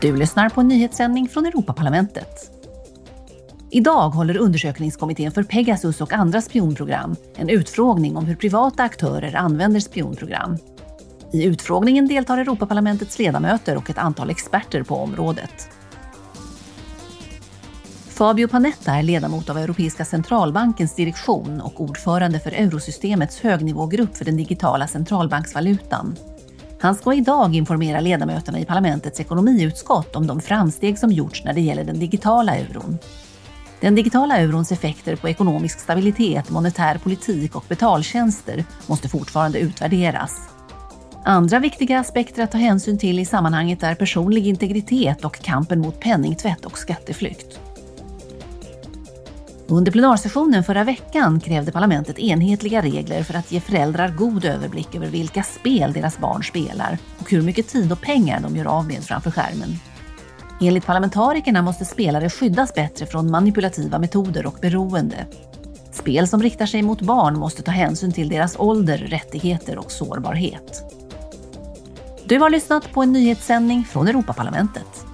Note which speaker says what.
Speaker 1: Du lyssnar på en nyhetssändning från Europaparlamentet. Idag håller undersökningskommittén för Pegasus och andra spionprogram en utfrågning om hur privata aktörer använder spionprogram. I utfrågningen deltar Europaparlamentets ledamöter och ett antal experter på området. Fabio Panetta är ledamot av Europeiska centralbankens direktion och ordförande för eurosystemets högnivågrupp för den digitala centralbanksvalutan. Han ska idag informera ledamöterna i parlamentets ekonomiutskott om de framsteg som gjorts när det gäller den digitala euron. Den digitala eurons effekter på ekonomisk stabilitet, monetär politik och betaltjänster måste fortfarande utvärderas. Andra viktiga aspekter att ta hänsyn till i sammanhanget är personlig integritet och kampen mot penningtvätt och skatteflykt. Under plenarsessionen förra veckan krävde parlamentet enhetliga regler för att ge föräldrar god överblick över vilka spel deras barn spelar och hur mycket tid och pengar de gör av med framför skärmen. Enligt parlamentarikerna måste spelare skyddas bättre från manipulativa metoder och beroende. Spel som riktar sig mot barn måste ta hänsyn till deras ålder, rättigheter och sårbarhet. Du har lyssnat på en nyhetssändning från Europaparlamentet.